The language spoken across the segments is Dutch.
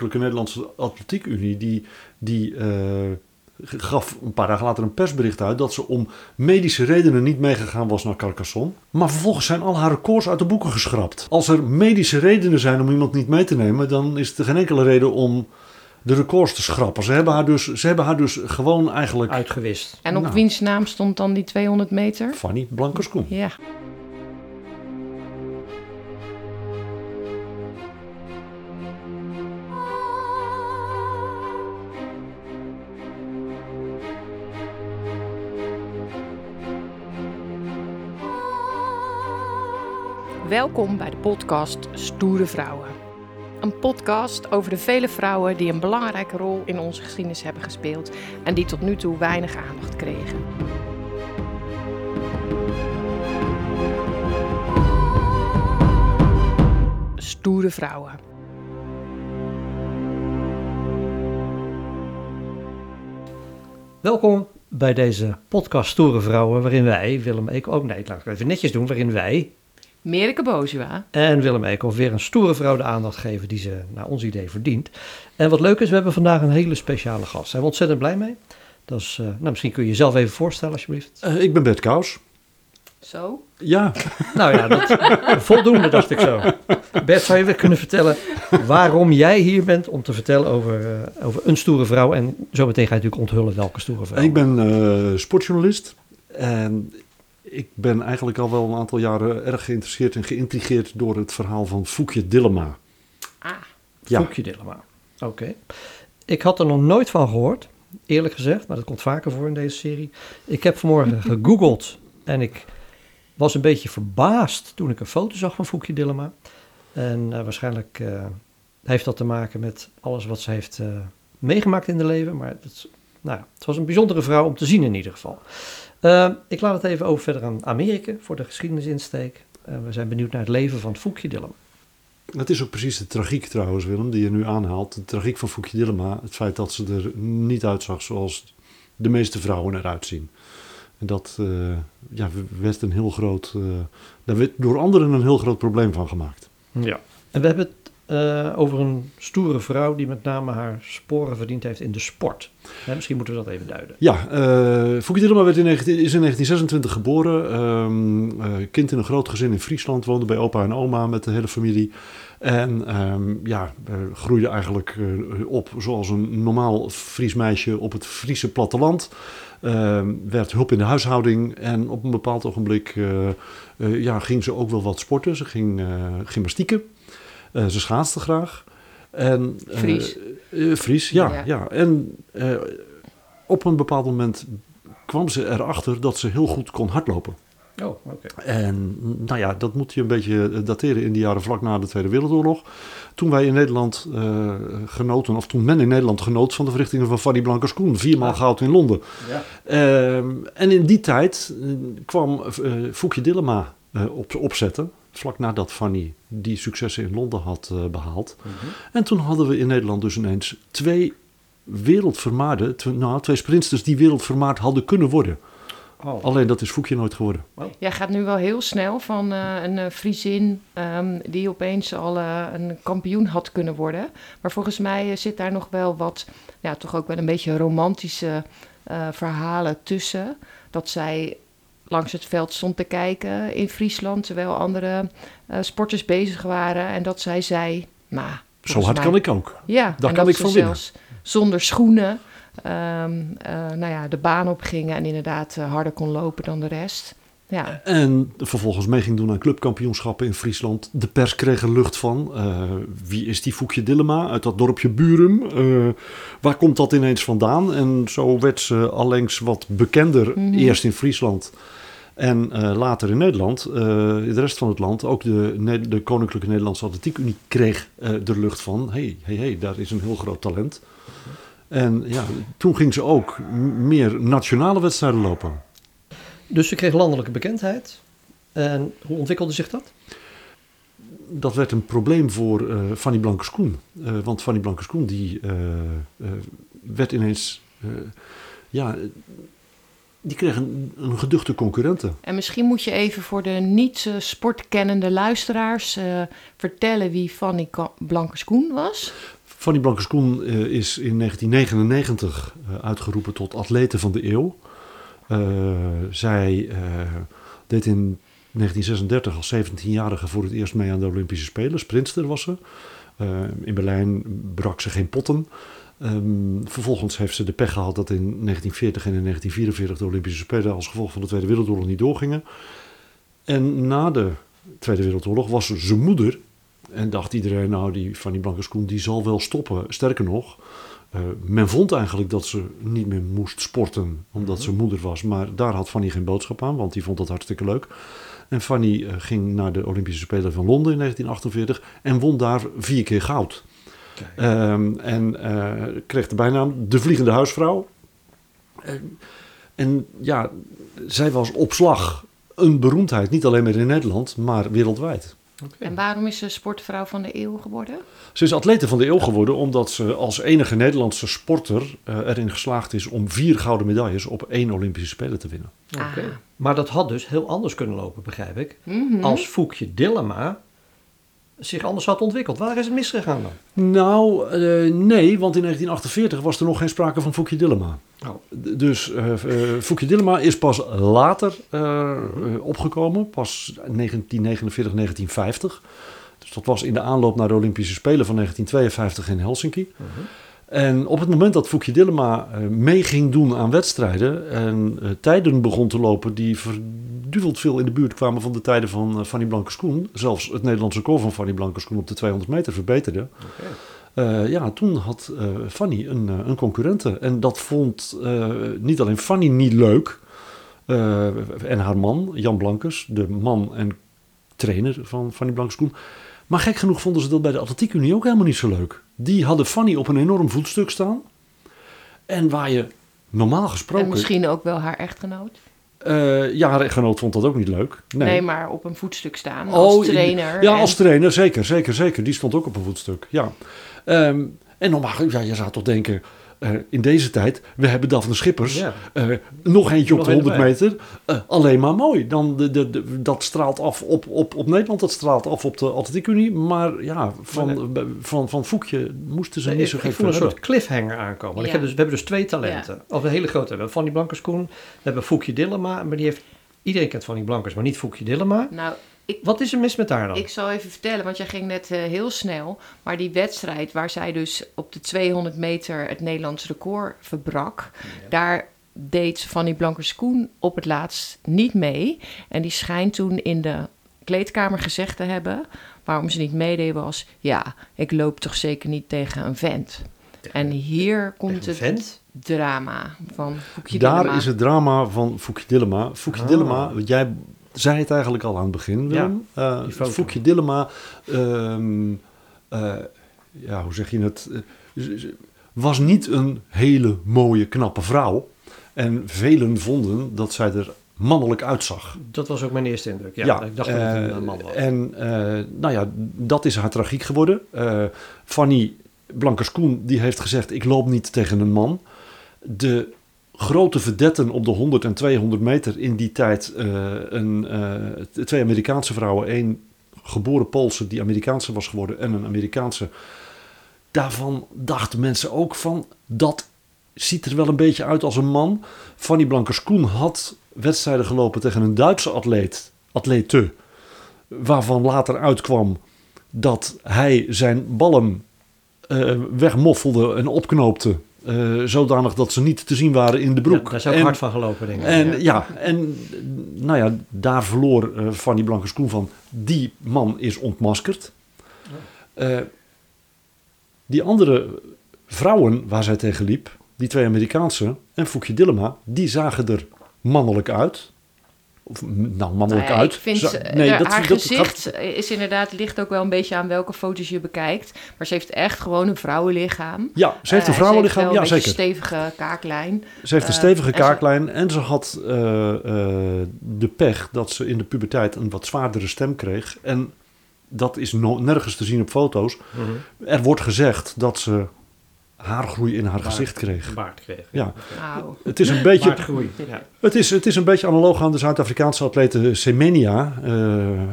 De Nederlandse Atletiek Unie die, die eh, gaf een paar dagen later een persbericht uit dat ze om medische redenen niet meegegaan was naar Carcassonne. Maar vervolgens zijn al haar records uit de boeken geschrapt. Als er medische redenen zijn om iemand niet mee te nemen, dan is er geen enkele reden om de records te schrappen. Ze hebben haar dus, ze hebben haar dus gewoon eigenlijk... Uitgewist. En op Nou. wiens naam stond dan die 200 meter? Fanny Blankers-Koen. Ja. Welkom bij de podcast Stoere Vrouwen. Een podcast over de vele vrouwen die een belangrijke rol in onze geschiedenis hebben gespeeld en die tot nu toe weinig aandacht kregen. Stoere Vrouwen. Welkom bij deze podcast Stoere Vrouwen, waarin wij, Willem Eek, ook nee, laat ik het even netjes doen, waarin wij Merike Bozua. en Willem Eekhoff weer een stoere vrouw de aandacht geven die ze naar ons idee verdient. En wat leuk is, we hebben vandaag een hele speciale gast. Daar zijn we ontzettend blij mee. Dat is, eh, nou, misschien kun je jezelf even voorstellen alsjeblieft. Eh, ik ben Bert Kous. Zo. Ja, Nou ja, dat, voldoende dacht ik zo. Bert, zou je weer kunnen vertellen waarom jij hier bent om te vertellen over, eh, over een stoere vrouw. En zometeen ga je natuurlijk onthullen welke stoere vrouw. ik ben eh, sportjournalist. En ik ben eigenlijk al wel een aantal jaren erg geïnteresseerd en geïntrigeerd door het verhaal van Foekje Dillema. Ah. Ja. Foekje Dillema. Oké. Ik had er nog nooit van gehoord, eerlijk gezegd, maar dat komt vaker voor in deze serie. Ik heb vanmorgen gegoogeld en ik was een beetje verbaasd toen ik een foto zag van Foekje Dillema. En eh, waarschijnlijk eh, heeft dat te maken met alles wat ze heeft eh, meegemaakt in haar leven. Maar het, nou, het was een bijzondere vrouw om te zien in ieder geval. Eh, ik laat het even over verder aan Amerika voor de geschiedenisinsteek. Eh, we zijn benieuwd naar het leven van Foekje Dillema. Het is ook precies de tragiek trouwens, Willem, die je nu aanhaalt. De tragiek van Foekje Dillema. Het feit dat ze er niet uitzag zoals de meeste vrouwen eruit zien. En dat eh, ja, werd een heel groot... eh, daar werd door anderen een heel groot probleem van gemaakt. Ja. En we hebben het eh, over een stoere vrouw die met name haar sporen verdiend heeft in de sport. Misschien moeten we dat even duiden. Ja, eh Foekje Dillema werd in 19, is in 1926 geboren. Ehm, eh, kind in een groot gezin in Friesland. Woonde bij opa en oma met de hele familie. En ehm, ja, eh, groeide eigenlijk eh, op zoals een normaal Fries meisje op het Friese platteland. Ehm, werd hulp in de huishouding. En op een bepaald ogenblik eh, eh, ja, ging ze ook wel wat sporten. Ze ging eh, gymnastieken. Eh, ze schaatste graag. En, eh, Fries. eh, Fries, ja. Ja. ja. En eh, op een bepaald moment kwam ze erachter dat ze heel goed kon hardlopen. Oh, oké. En nou ja, dat moet je een beetje dateren in de jaren vlak na de Tweede Wereldoorlog. Toen wij in Nederland eh, genoten, of toen men in Nederland genoot van de verrichtingen van Fanny Blankers-Koen. Viermaal goud in Londen. Ja. Ehm, en in die tijd eh, kwam eh Foekje Dillema eh, op, opzetten. Vlak nadat Fanny die successen in Londen had eh, behaald. En toen hadden we in Nederland dus ineens twee wereldvermaarden, tw- nou, twee sprinters die wereldvermaard hadden kunnen worden. Oh. Alleen dat is Foekje nooit geworden. Jij gaat nu wel heel snel van eh, een eh, Friesin ehm, die opeens al een kampioen had kunnen worden. Maar volgens mij zit daar nog wel wat, ja, toch ook wel een beetje romantische eh, verhalen tussen. Dat zij langs het veld stond te kijken in Friesland, terwijl andere eh, sporters bezig waren. En dat zij zei, nou, Zo hard mij- kan ik ook. Ja, Daar kan ik van winnen. zonder schoenen ehm, eh, nou ja, de baan op gingen en inderdaad eh, harder kon lopen dan de rest. Ja, En vervolgens mee ging doen aan clubkampioenschappen in Friesland. De pers kreeg er lucht van. Wie is die Foekje Dillema uit dat dorpje Burum? Waar komt dat ineens vandaan? En zo werd ze allengs wat bekender. Mhm. Eerst in Friesland en eh, later in Nederland. Eh, in de rest van het land, ook de, de Koninklijke Nederlandse Atletiek Unie kreeg eh de lucht van. hey, hey, hey, daar is een heel groot talent. En ja, toen ging ze ook meer nationale wedstrijden lopen. Dus ze kreeg landelijke bekendheid. En hoe ontwikkelde zich dat? dat werd een probleem voor Fanny Blankers-Koen. Want Fanny Blankers-Koen die werd ineens... ja, die kreeg een, een geduchte concurrente. en misschien moet je even voor de niet eh, sportkennende luisteraars eh, vertellen wie Fanny Blankers-Koen was. Fanny Blankers-Koen eh, is in 1999 eh, uitgeroepen tot atlete van de eeuw. Zij deed in 1936 als 17-jarige voor het eerst mee aan de Olympische Spelen. Sprintster was ze. In Berlijn brak ze geen potten. Ehm, vervolgens heeft ze de pech gehad dat in 1940 en in 1944 de Olympische Spelen als gevolg van de Tweede Wereldoorlog niet doorgingen. En na de Tweede Wereldoorlog was ze zijn moeder. En dacht iedereen, nou die Fanny Blankers-Koen die zal wel stoppen. Sterker nog, eh, men vond eigenlijk dat ze niet meer moest sporten omdat ze moeder was. Maar daar had Fanny geen boodschap aan, want die vond dat hartstikke leuk. En Fanny eh, ging naar de Olympische Spelen van Londen in 1948 en won daar vier keer goud. Ehm, en eh, kreeg de bijnaam de Vliegende Huisvrouw. En, en ja, zij was op slag een beroemdheid, niet alleen maar in Nederland, maar wereldwijd. En waarom is ze sportvrouw van de eeuw geworden? Ze is atlete van de eeuw geworden omdat ze als enige Nederlandse sporter eh, erin geslaagd is om vier gouden medailles op één Olympische Spelen te winnen. Oké. Ah. Maar dat had dus heel anders kunnen lopen, begrijp ik. Mhm. Als Foekje Dillema zich anders had ontwikkeld. Waar is het misgegaan dan? Nou, eh, nee, want in 1948 was er nog geen sprake van Foukje Dillema. Oh. Dus Foukje Dillema is pas later opgekomen, pas 1949, 1950. Dus dat was in de aanloop naar de Olympische Spelen van 1952 in Helsinki. En op het moment dat Foukje Dillema eh, mee ging doen aan wedstrijden en eh, tijden begon te lopen die verduveld veel in de buurt kwamen van de tijden van eh, Fanny Blankers-Koen, zelfs het Nederlandse record van Fanny Blankers-Koen op de 200 meter verbeterde, ja, toen had Fanny een, een concurrente. En dat vond niet alleen Fanny niet leuk en haar man, Jan Blankers, de man en trainer van Fanny Blankers-Koen. Maar gek genoeg vonden ze dat bij de Atletiekunie ook helemaal niet zo leuk. Die hadden Fanny op een enorm voetstuk staan. En waar je normaal gesproken... En misschien ook wel haar echtgenoot. eh, ja, haar echtgenoot vond dat ook niet leuk. Nee, maar op een voetstuk staan als Oh, trainer. Ja, en- als trainer, zeker, zeker, zeker. Die stond ook op een voetstuk, ja. Ehm, en normaal, ja, je zou toch denken, eh, in deze tijd, we hebben Daphne Schippers, Ja. eh, nog eentje op de een 100 erbij. meter, eh, alleen maar mooi. Dan de, de, de- dat straalt af op, op, op Nederland, dat straalt af op de Atletiekunie. Maar ja, van, Maar van, van, van Foekje moesten ze Nee, niet zo ik voel een soort cliffhanger aankomen. Want ik heb dus, we hebben dus twee talenten. Of een hele grote. We hebben Fanny Blankerskoen. We hebben Foekje Dillema. Maar die heeft... Iedereen kent Fanny Blankers, maar niet Foekje Dillema. Nou, ik, Wat is er mis met haar dan? ik zal even vertellen, want jij ging net eh, heel snel. Maar die wedstrijd waar zij dus op de 200 meter het Nederlands record verbrak... daar deed Fanny Blankers-Koen op het laatst niet mee. En die schijnt toen in de kleedkamer gezegd te hebben... waarom ze niet meedeed was... ja, ik loop toch zeker niet tegen een vent. En hier komt het vent? drama van Foekje Daar Dillema. is het drama van Foekje Dillema. Foekje Ah. Dillema, jij zei het eigenlijk al aan het begin, Willem. Die foto. Foekje Dillema, ehm, eh, ja, hoe zeg je het, Eh, was niet een hele mooie, knappe vrouw. En velen vonden dat zij er mannelijk uitzag. Dat was ook mijn eerste indruk. Ja, ik dacht dat het een eh, man was. En nou ja, dat is haar tragiek geworden. Fanny Blankers-Koen die heeft gezegd: Ik loop niet tegen een man. De grote verdetten op de 100 en 200 meter in die tijd: eh, een, eh, twee Amerikaanse vrouwen, één geboren Poolse die Amerikaanse was geworden en een Amerikaanse. Daarvan dachten mensen ook van dat ziet er wel een beetje uit als een man. Fanny Blankers-Koen had wedstrijden gelopen tegen een Duitse atleet, atlete, waarvan later uitkwam dat hij zijn ballen eh, wegmoffelde en opknoopte. Eh, zodanig dat ze niet te zien waren in de broek. Ja, daar is ook En- hard van gelopen, denk ik. en Ja. ja, en nou ja, daar verloor eh, Fanny Blankers-Koen van. Die man is ontmaskerd. Eh, die andere vrouwen waar zij tegen liep, die twee Amerikaanse en Foekje Dillema, die zagen er mannelijk uit. Of, nou, mannelijk Nou ja, uit. Ik vind, Za- ze- haar gaat- gezicht is inderdaad, ligt ook wel een beetje aan welke foto's je bekijkt. Maar ze heeft echt gewoon een vrouwenlichaam. ja, ze heeft een Eh, vrouwenlichaam. Ze Ja, heeft wel een zeker. beetje stevige kaaklijn. Ze heeft een Eh, stevige en ze- kaaklijn en ze had eh, eh, de pech dat ze in de puberteit een wat zwaardere stem kreeg. En dat is no- nergens te zien op foto's. Mhm. Er wordt gezegd dat ze haargroei in haar Baard. gezicht kreeg. Een baard kreeg. Ja, het is een beetje, Baardgroei. Ja. het is, het is een beetje analoog aan de Zuid-Afrikaanse atlete Semenya, eh,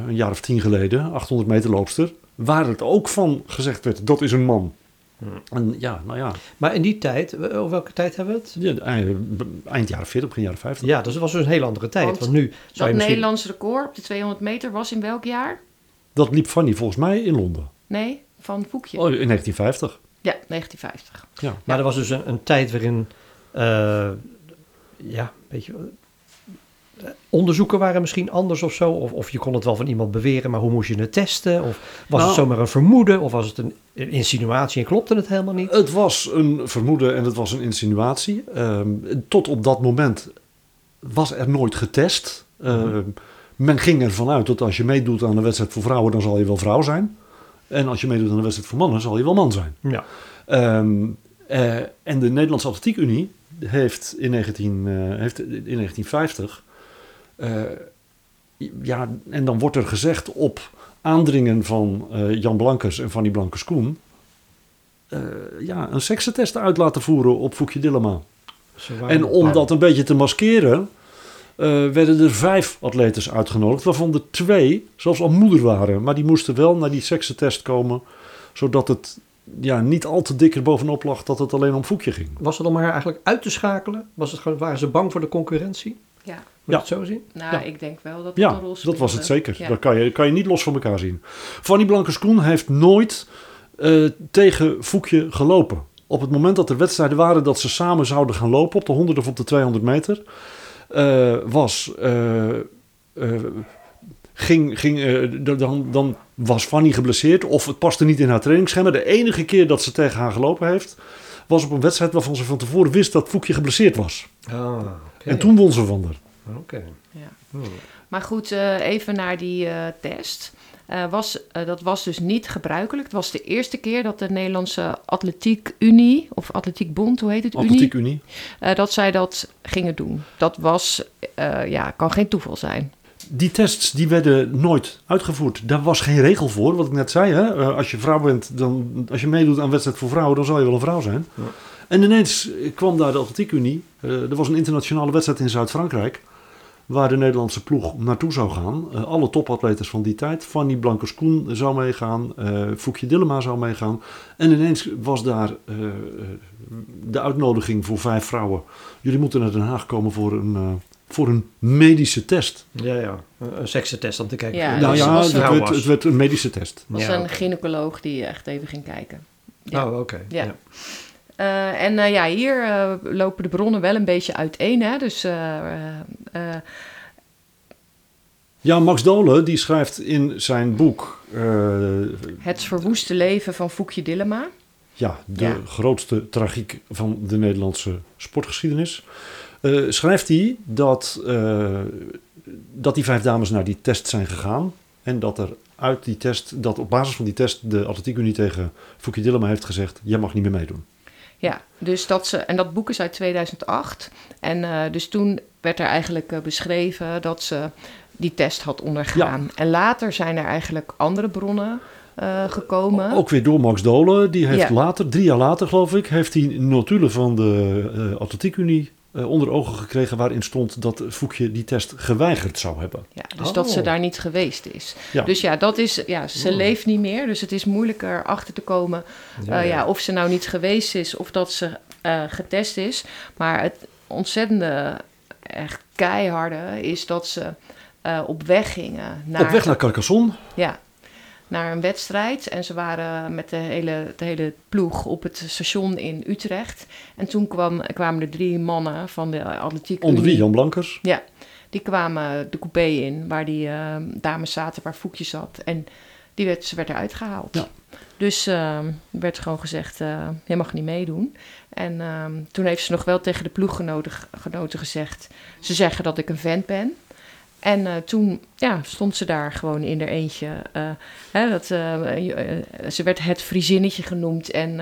een jaar of tien geleden, 800 meter loopster, waar het ook van gezegd werd, dat is een man. En ja, nou ja, Maar in die tijd, eh, over welke tijd hebben we het? ja, eind, eind jaren 40, begin jaren 50. Ja, dus dat was dus een hele andere tijd. Want Want, nu zou Dat misschien... Nederlands record op de 200 meter was in welk jaar? Dat liep Fanny volgens mij in Londen. Nee, van Voekje. Oh, in 1950. Ja, 1950. Ja. Maar er was dus een, een tijd waarin, eh, ja, beetje... eh, onderzoeken waren misschien anders of zo. Of, of je kon het wel van iemand beweren, maar hoe moest je het testen? Of was Nou- het zomaar een vermoeden? Of was het een, een insinuatie en klopte het helemaal niet? Het was een vermoeden en het was een insinuatie. Ehm, tot op dat moment was er nooit getest. Ehm, Men ging ervan uit dat als je meedoet aan een wedstrijd voor vrouwen, dan zal je wel vrouw zijn. En als je meedoet aan een wedstrijd voor mannen, zal je wel man zijn. Ja. Ehm, eh, en de Nederlandse Atletiek Unie heeft in, 19, eh, heeft in 1950... eh, ja, en dan wordt er gezegd op aandringen van Jan Blankers en Fanny Blankers-Koen... eh, ja, een seksentest uit laten voeren op Foekje Dillema. En om dat een beetje te maskeren, werden er vijf atletes uitgenodigd, waarvan er twee zelfs al moeder waren. Maar die moesten wel naar die seksentest komen, zodat het ja, niet al te dik er bovenop lag dat het alleen om Foekje ging. Was het om haar eigenlijk uit te schakelen? Was het gewoon, waren ze bang voor de concurrentie? Ja, Moet Ja. je het zo zien? nou, Ja. ik denk wel dat dat Ja, een rol speelde. dat was het zeker. Ja. Dat kan je, kan je niet los van elkaar zien. Fanny Blankers-Koen heeft nooit eh, tegen Foekje gelopen. Op het moment dat er wedstrijden waren dat ze samen zouden gaan lopen op de 100 of op de 200 meter, eh, was. eh, eh, ging, ging, dan, dan was Fanny geblesseerd of het paste niet in haar trainingsschema. De enige keer dat ze tegen haar gelopen heeft, was op een wedstrijd waarvan ze van tevoren wist dat Foekje geblesseerd was. Ah, oké. En toen won ze van haar. Oké. Ja. Hmm. Maar goed, eh, even naar die eh, test. Eh, was, eh, dat was dus niet gebruikelijk. Het was de eerste keer dat de Nederlandse Atletiek Unie, of Atletiek Bond, hoe heet het? Atletiek Unie. Eh, dat zij dat gingen doen. Dat was, eh, ja, kan geen toeval zijn. Die tests die werden nooit uitgevoerd. Daar was geen regel voor, wat ik net zei. Hè? Eh, als je vrouw bent, dan, als je meedoet aan wedstrijd voor vrouwen, dan zal je wel een vrouw zijn. Ja. En ineens kwam daar de Atletiek Unie. Eh, er was een internationale wedstrijd in Zuid-Frankrijk. Waar de Nederlandse ploeg naartoe zou gaan. Eh, alle topatletes van die tijd. Fanny Blankers-Koen zou meegaan. eh Foekje Dillema zou meegaan. En ineens was daar eh, de uitnodiging voor vijf vrouwen. Jullie moeten naar Den Haag komen voor een, eh, voor een medische test. Ja, ja. Een, seksentest om te kijken. Ja, nou ja, het werd, was. het werd een medische test. Het was Ja, een gynaecoloog die echt even ging kijken. Ja. Oh, oké. Ja. Ja. Eh, en eh, ja, hier eh, lopen de bronnen wel een beetje uiteen. Hè? Dus Ja, Max Dolen die schrijft in zijn boek het verwoeste leven van Foekje Dillema. ja, de Ja. grootste tragiek van de Nederlandse sportgeschiedenis. schrijft hij dat, dat die vijf dames naar die test zijn gegaan. En dat er uit die test, dat op basis van die test de Atletiek Unie tegen Foukje Dillema heeft gezegd: jij mag niet meer meedoen. Ja, dus dat ze, en dat boek is uit 2008. En eh, dus toen werd er eigenlijk eh, beschreven dat ze die test had ondergaan. En later zijn er eigenlijk andere bronnen eh, gekomen. Ook weer door Max Dolen. Die heeft Ja. later, drie jaar later geloof ik, heeft hij notulen van de Atletiek Unie onder ogen gekregen. Waarin stond dat Foekje die test geweigerd zou hebben. Ja, dus dat ze Oh. daar niet geweest is. Ja. Dus ja, dat is, ja, ze Oh. leeft niet meer. Dus het is moeilijker achter te komen Ja, eh, ja, of ze nou niet geweest is of dat ze eh, getest is. Maar het ontzettende, echt keiharde is dat ze eh, op weg gingen. Naar, Op weg naar Carcassonne. Ja, naar een wedstrijd. En ze waren met de hele, de hele ploeg op het station in Utrecht. En toen kwam, kwamen er drie mannen van de atletiek Onder wie. Jan Blankers. Ja, die kwamen de coupé in waar die eh, dames zaten, waar Foekje zat. En die werd, ze werd eruit gehaald. Ja. Dus eh, werd gewoon gezegd, eh je mag niet meedoen. En eh, toen heeft ze nog wel tegen de ploeggenoten genoten gezegd... ze zeggen dat ik een vent ben. En eh, toen ja, stond ze daar gewoon in haar eentje. eh, hè, dat, eh, ze werd het Friezinnetje genoemd. En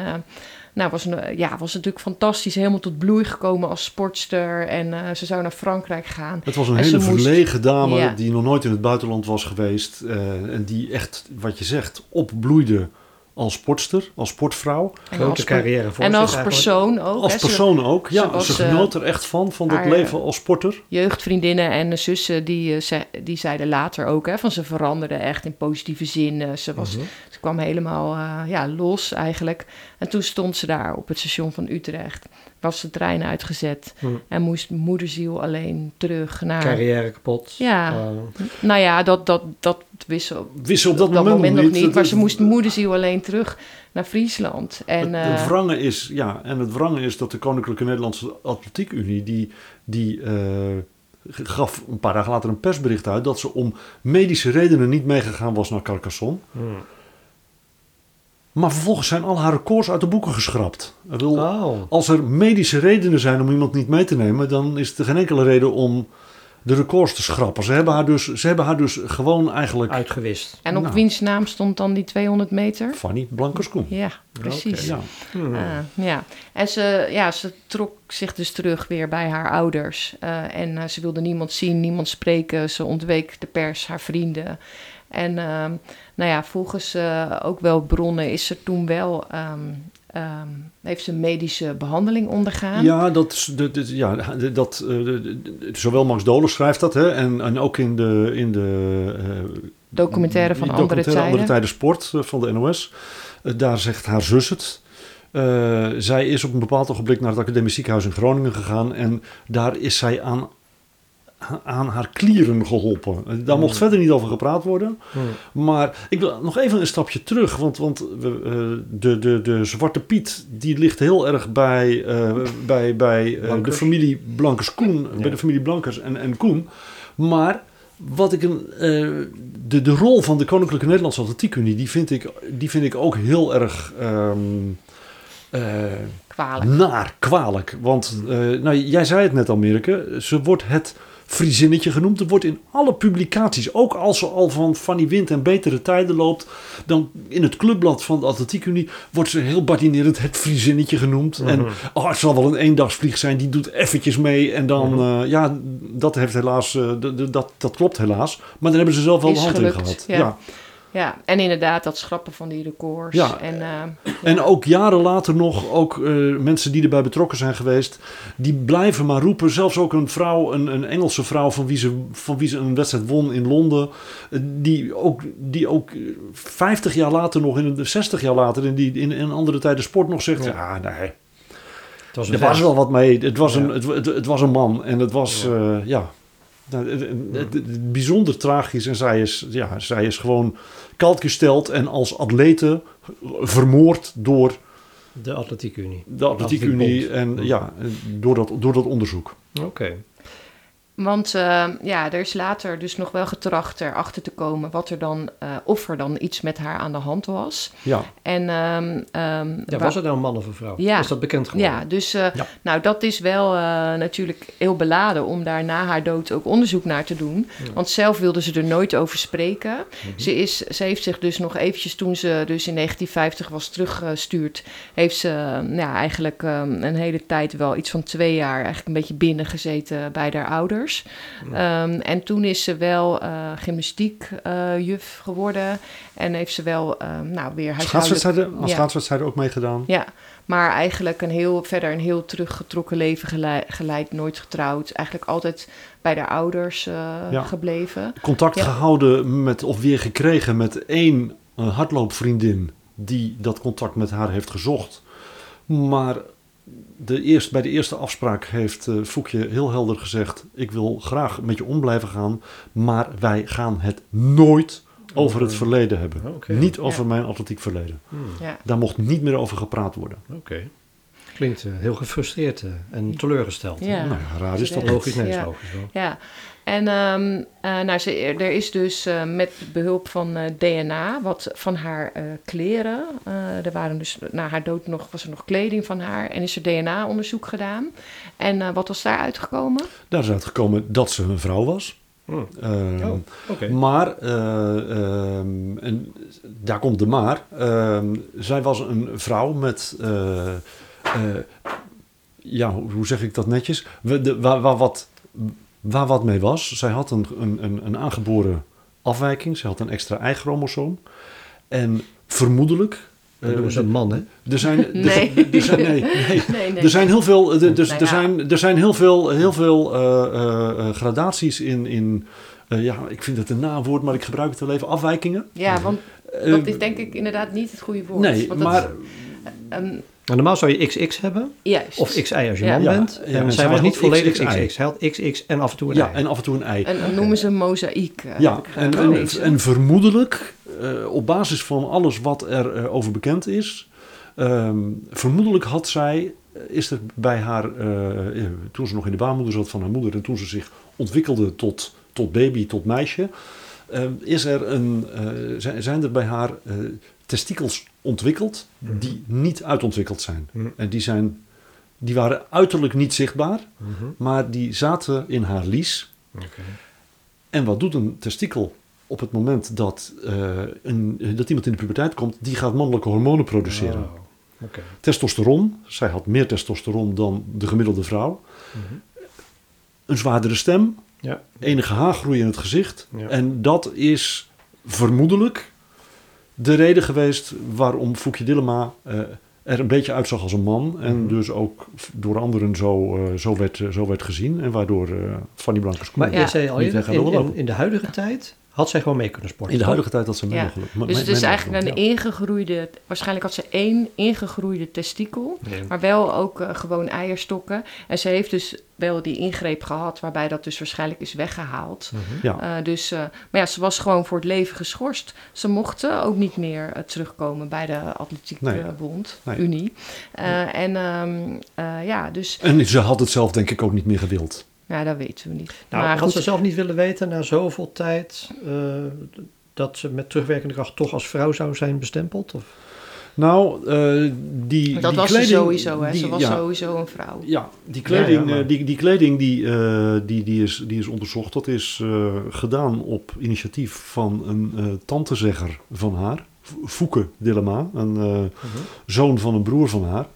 nou, was, een, ja, was natuurlijk fantastisch. Helemaal tot bloei gekomen als sportster. En ze zou naar Frankrijk gaan. Het was een En hele moest- verlegen dame Ja. die nog nooit in het buitenland was geweest. en die echt, wat je zegt, opbloeide als sportster, als sportvrouw. En Grote als, carrière voor en als eigenlijk. persoon ook. Als hè. Ze- persoon ook. ze Ja, was, ze eh, genoot er echt van, van dat leven als sporter. jeugdvriendinnen en zussen, die, eh, ze, die zeiden later ook, hè, van ze veranderde echt in positieve zin. Eh, Ze, was, Mhm. Ze kwam helemaal eh, ja, los eigenlijk. En toen stond ze daar op het station van Utrecht. Was de trein uitgezet Mhm. en moest moederziel alleen terug naar... Carrière kapot. Ja. Eh, Nou ja, dat, dat, dat Wist ze op dat, op dat moment, nog niet. Maar ze moest moederziel alleen terug naar Friesland. En, het, het eh, wrange is, ja, en het wrange is dat de Koninklijke Nederlandse Atletiek Unie, die, die eh, gaf een paar dagen later een persbericht uit dat ze om medische redenen niet meegegaan was naar Carcassonne. hmm. Maar vervolgens zijn al haar records uit de boeken geschrapt. Oh. Als er medische redenen zijn om iemand niet mee te nemen, dan is er geen enkele reden om de records te schrappen. Ze hebben haar dus, ze hebben haar dus gewoon eigenlijk... Uitgewist. en op nou. wiens naam stond dan die 200 meter? Fanny Blankers-Koen. Ja, precies. Ja. Hmm. Ah, ja. En ze, ja, ze trok zich dus terug weer bij haar ouders. Eh, en eh, ze wilde niemand zien, niemand spreken. Ze ontweek de pers, haar vrienden. En ehm, nou ja, volgens eh, ook wel bronnen is ze toen wel... ehm, heeft ze medische behandeling ondergaan. Ja, dat, dat, dat- ja, dat, eh, zowel Max Dolen schrijft dat, hè, en, en ook in de, in de eh, Documentaire van Andere documentaire Tijden. Andere Tijden Sport van de NOS. Daar zegt haar zus het. Zij is op een bepaald ogenblik naar het Academisch Ziekenhuis in Groningen gegaan. En daar is zij aan, aan haar klieren geholpen. Eh, Daar mocht Hmm. verder niet over gepraat worden. Hmm. Maar ik wil nog even een stapje terug. Want, want we, eh, de, de, de Zwarte Piet die ligt heel erg bij, eh, bij, bij eh, de Blankers. familie Blankers-Koen. Ja. Bij de familie Blankers en, en Koen. Maar wat ik een, eh, de, de rol van de Koninklijke Nederlandse Atletiek Unie, die vind ik, die vind ik ook heel erg ehm, eh, Kwalijk. naar, kwalijk. Want eh, nou, jij zei het net al, Mirke, ze wordt het Friezinnetje genoemd. Het wordt in alle publicaties, ook als ze al van Fanny Wind en betere tijden loopt, dan in het clubblad van de Atletiek Unie wordt ze heel badinerend het Friezinnetje genoemd. En Mhm. oh, het zal wel een eendagsvlieg zijn, die doet eventjes mee. En dan, Mhm. eh, ja, dat heeft helaas, eh, dat, dat klopt helaas. Maar daar hebben ze zelf wel Is de hand gelukt, in gehad. ja. ja. Ja, en inderdaad dat schrappen van die records. Ja. En, eh, En ook jaren later nog, ook eh, mensen die erbij betrokken zijn geweest, die blijven maar roepen. Zelfs ook een vrouw, een, een Engelse vrouw van wie, ze, van wie ze een wedstrijd won in Londen. eh, Die ook, die ook eh, 50 jaar later nog, in de 60 jaar later, in, die, in, in andere tijden sport nog zegt. Ja. Ja, nee, Het was er was wel wat mee. Het was, Ja. een, het, het, het was een man en het was, ja bijzonder tragisch. En zij is, ja, zij is gewoon koud gesteld en als atlete vermoord door De Atletiek Unie. de Atletiek Unie en ja, door dat, door dat onderzoek. Oké. Want eh, ja, er is later dus nog wel getracht erachter te komen wat er dan, eh, of er dan iets met haar aan de hand was. Ja, En ehm, ehm, Ja, was het nou een man of een vrouw? Ja. Is dat bekend geworden? Ja, dus eh, Ja. nou, dat is wel natuurlijk heel beladen om daar na haar dood ook onderzoek naar te doen. Ja. Want zelf wilde ze er nooit over spreken. Mhm. Ze, is, ze heeft zich dus nog eventjes, toen ze dus in 1950 was teruggestuurd, heeft ze eh, ja, eigenlijk een hele tijd, wel iets van twee jaar, eigenlijk een beetje binnengezeten bij haar ouders. Ehm, en toen is ze wel eh gymnastiekjuf geworden en heeft ze wel eh, nou, weer huishoudelijk... schaatswedstrijden, aan Ja. ook meegedaan. Ja, maar eigenlijk een heel, verder een heel teruggetrokken leven gelei- geleid, nooit getrouwd. Eigenlijk altijd bij de ouders eh, Ja. gebleven. Contact Ja. gehouden met, of weer gekregen met één eh, hardloopvriendin die dat contact met haar heeft gezocht. Maar de eerst, bij de eerste afspraak heeft eh Foekje heel helder gezegd: Ik wil graag met je om blijven gaan, maar wij gaan het nooit over het verleden hebben. Oké. Niet over Ja. mijn atletiek verleden. Hmm, Ja. Daar mocht niet meer over gepraat worden. Oké. Klinkt eh, heel gefrustreerd eh, en teleurgesteld. Ja. Nou ja, raar is dat. Logisch, nee, is Ja. logisch wel. Ja, en ehm, eh, nou, ze, er is dus eh, met behulp van eh, DNA wat van haar eh, kleren. eh, er waren dus na haar dood nog, was er nog kleding van haar en is er DNA-onderzoek gedaan. En eh, wat was daar uitgekomen? Daar is uitgekomen dat ze een vrouw was. Hmm. Ehm, Oh. Maar, eh, ehm, en daar komt de maar. Ehm, zij was een vrouw met, eh, eh, ja, hoe zeg ik dat netjes? We- de- wat, waar wat mee was. Zij had een, een, een, een aangeboren afwijking. Ze had een extra Y-chromosoom. En vermoedelijk Dat doen ze een man, hè? Er zijn, er- Nee. er zijn, nee, nee. Nee, nee. Er zijn heel veel, er, er- Nou er zijn, er zijn heel veel, heel veel eh, eh, eh, gradaties in, in eh, ja, ik vind het een nawoord, maar ik gebruik het wel even, afwijkingen. Ja, want Eh, dat is denk ik inderdaad niet het goede woord. nee, Want dat- maar ehm, Maar normaal zou je XX hebben, juist. of XY als je Ja. man Ja, bent. ja, en zij was niet volledig XXI. XX. Hij had XX en af en toe een ja, Y. en af en toe een ei. En dan noemen ze een mozaïek. eh, Ja, en, en, gelezen. en vermoedelijk, eh, op basis van alles wat er eh, over bekend is, ehm, vermoedelijk had zij, is er bij haar, toen ze nog in de baarmoeder zat van haar moeder en toen ze zich ontwikkelde tot, tot baby, tot meisje, eh, is er een, eh, zijn, zijn er bij haar eh, testikels ontwikkeld die niet uitontwikkeld zijn. Mhm. En die, zijn, die waren uiterlijk niet zichtbaar, Mhm. maar die zaten in haar lies. En wat doet een testikel op het moment dat, eh, een, dat iemand in de puberteit komt? Die gaat mannelijke hormonen produceren. Oh. Testosteron, zij had meer testosteron dan de gemiddelde vrouw. Mhm. Een zwaardere stem, Ja. enige haargroei in het gezicht. Ja. En dat is vermoedelijk de reden geweest waarom Foukje Dillema eh, er een beetje uitzag als een man. En Mhm. dus ook door anderen zo, eh, zo, werd, zo werd gezien. En waardoor eh Fanny Blankers Maar Ja. je zei al, in de huidige tijd had zij gewoon mee kunnen sporten. in de huidige tijd dat ze mee Ja. mogen lopen. Dus het is eigenlijk een Ja. ingegroeide... Waarschijnlijk had ze één ingegroeide testikel. Maar wel ook eh, gewoon eierstokken. En ze heeft dus wel die ingreep gehad... waarbij dat dus waarschijnlijk is weggehaald. Mhm. Ja. Eh, dus, eh, maar ja, ze was gewoon voor het leven geschorst. Ze mochten ook niet meer terugkomen bij de Atletiek Nee. Bond, Nee. Unie. Eh, en ehm, eh, ja, dus En ze had het zelf denk ik ook niet meer gewild. Ja, dat weten we niet. Nou, maar had ze zelf niet willen weten na zoveel tijd eh, dat ze met terugwerkende kracht toch als vrouw zou zijn bestempeld? Of? Nou, eh, die dat die was kleding, ze sowieso, hè? die- ze was ja, sowieso een vrouw. Ja, die kleding, Ja, ja, maar- eh, die, die, kleding die, eh, die, die, is, die is onderzocht. Dat is eh, gedaan op initiatief van een eh tantezegger van haar. Fouke Dillema, een eh, zoon van een broer van haar.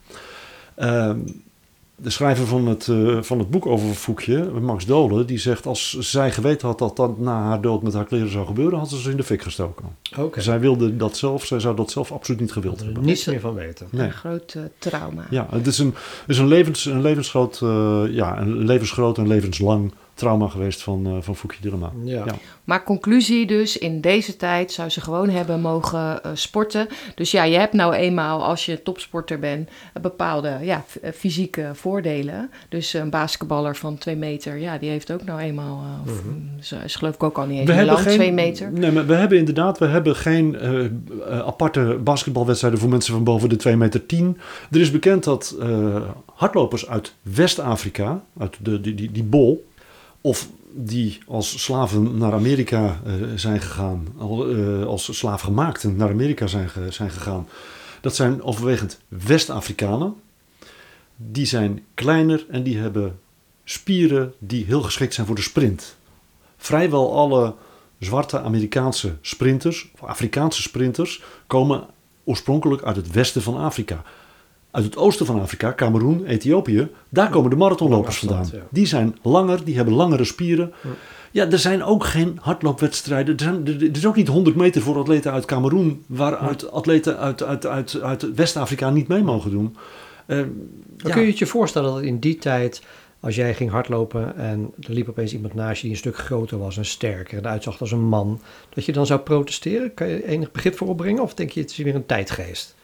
De schrijver van het, eh, van het boek over Foekje, Max Dolen, die zegt... als zij geweten had dat dat na haar dood met haar kleren zou gebeuren... had ze ze in de fik gestoken. Oké. Zij wilde dat zelf, zij zou dat zelf absoluut niet gewild er hebben. niets meer van weten. Nee. Een groot eh, trauma. Ja, het is een, het is een, levens, een, levensgroot, eh, ja, een levensgroot en levenslang trauma geweest van, eh van Dillema. Ja. Ja. Maar conclusie dus, in deze tijd zou ze gewoon hebben mogen eh, sporten. Dus ja, je hebt nou eenmaal, als je topsporter bent, bepaalde ja, eh, fysieke voordelen. Dus een basketballer van twee meter, ja, die heeft ook nou eenmaal, eh, of, mm, ze is geloof ik ook al niet eens lang, twee meter. Nee, maar we hebben inderdaad, we hebben geen aparte basketbalwedstrijden voor mensen van boven de 2 meter 10. Er is bekend dat eh, hardlopers uit West-Afrika, uit de, die, die, die bol, of die als slaven naar Amerika eh, zijn gegaan, eh, als slaafgemaakten naar Amerika zijn, zijn gegaan. Dat zijn overwegend West-Afrikanen. Die zijn kleiner en die hebben spieren die heel geschikt zijn voor de sprint. Vrijwel alle zwarte Amerikaanse sprinters, of Afrikaanse sprinters, komen oorspronkelijk uit het westen van Afrika. Uit het oosten van Afrika, Cameroen, Ethiopië, daar komen de marathonlopers vandaan. Die zijn langer, die hebben langere spieren. Ja. Er zijn ook geen hardloopwedstrijden. Er, zijn, er er is ook niet 100 meter voor atleten uit Cameroen, waaruit atleten uit, uit, uit, uit West-Afrika niet mee mogen doen. Ja. kun je het je voorstellen dat in die tijd, als jij ging hardlopen en er liep opeens iemand naast je die een stuk groter was en sterker en uitzag als een man, dat je dan zou protesteren? Kan je enig begrip voor opbrengen of denk je het is weer een tijdgeest?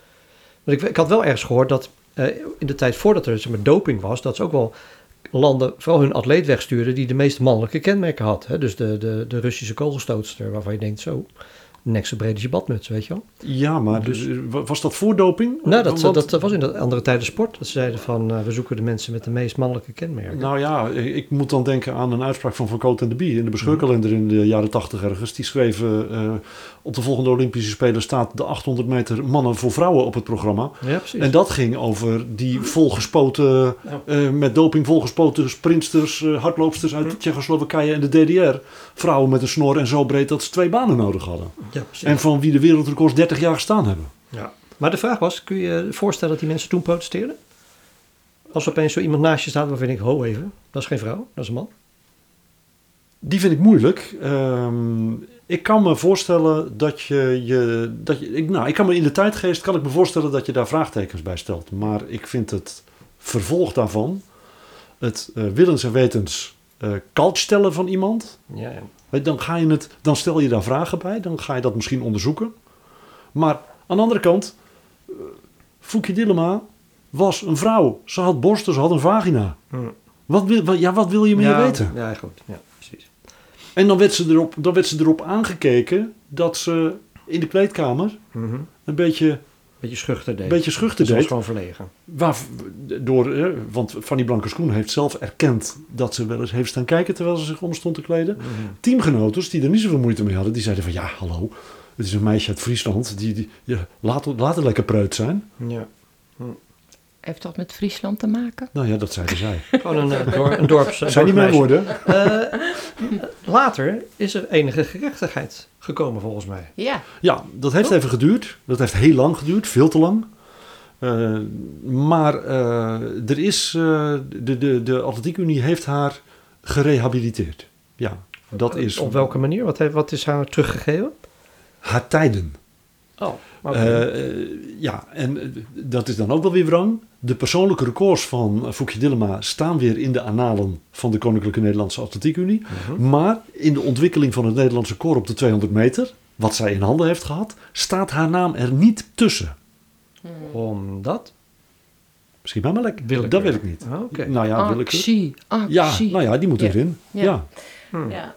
Want ik, ik had wel ergens gehoord dat eh, in de tijd voordat er zeg maar, doping was, dat ze ook wel landen vooral hun atleet wegstuurden die de meest mannelijke kenmerken had. Hè? Dus de, de, de Russische kogelstootster waarvan je denkt zo, nek zo breed als je badmuts, weet je wel? Ja, maar Dus- dus, was dat voor doping? Nou, dat, Want- dat was in de andere tijden sport. Dat ze zeiden van, eh, we zoeken de mensen met de meest mannelijke kenmerken. Nou ja, ik moet dan denken aan een uitspraak van Van Cote en de Bie in de bescheurkalender in de jaren tachtig ergens. Die schreven, eh, op de volgende Olympische Spelen staat de 800 meter mannen voor vrouwen op het programma. ja, precies. En dat ging over die volgespoten, Ja. eh, met doping volgespoten sprintsters, eh, hardloopsters uit Tsjechoslowakije en de DDR. Vrouwen met een snor en zo breed dat ze twee banen nodig hadden. ja, precies. En van wie de wereldrecords 30 jaar gestaan hebben. ja. Maar de vraag was, kun je je voorstellen dat die mensen toen protesteerden? Als opeens zo iemand naast je staat waarvan denkt, ho even, dat is geen vrouw, dat is een man. Die vind ik moeilijk. Ehm, ik kan me voorstellen dat je je. Dat je ik, nou, ik kan me in de tijdgeest kan ik me voorstellen dat je daar vraagtekens bij stelt. Maar ik vind het vervolg daarvan, het eh, willens en wetens eh kalt stellen van iemand. Ja, ja. Dan, ga je het, dan stel je daar vragen bij, dan ga je dat misschien onderzoeken. Maar aan de andere kant, eh, Foekje Dillema was een vrouw. Ze had borsten, ze had een vagina. Hm. Wat wil, wat- ja, wat wil je meer ja, weten? Ja, goed. Ja. En dan werd, ze erop, dan werd ze erop aangekeken dat ze in de kleedkamer Mhm. een beetje, Beetje schuchter deed. een beetje schuchter Ze was deed. gewoon verlegen. Waar, door, eh, want Fanny Blankers-Koen heeft zelf erkend dat ze wel eens heeft staan kijken terwijl ze zich om stond te kleden. Teamgenoten die er niet zoveel moeite mee hadden, die zeiden van ja, hallo, het is een meisje uit Friesland, die, die, ja, laat, laat het lekker preut zijn. Ja. Heeft dat met Friesland te maken? Nou ja, dat zeiden zij. Gewoon een, eh, dor een dorps... Zijn niet mijn woorden? Eh, later is er enige gerechtigheid gekomen volgens mij. Ja. Ja, dat heeft even geduurd. Dat heeft heel lang geduurd, veel te lang. Eh, maar eh, er is, eh, de, de, de Atletiekunie heeft haar gerehabiliteerd. Ja, dat is Op welke manier? Wat, heeft, wat is haar teruggegeven? haar tijden. Oh, Eh, eh, ja, en eh, dat is dan ook wel weer wrang. De persoonlijke records van Foekje Dillema staan weer in de annalen van de Koninklijke Nederlandse Atletiekunie. Mhm. Maar in de ontwikkeling van het Nederlandse koor op de 200 meter, wat zij in handen heeft gehad, staat haar naam er niet tussen. Omdat? Misschien maar maar lekker. Dat weet ik niet. Ah, Oké. Nou ja, willekeur. actie, Ja, actie. nou ja, die moet Ja. erin. Ja. Ja. Hm. Ja.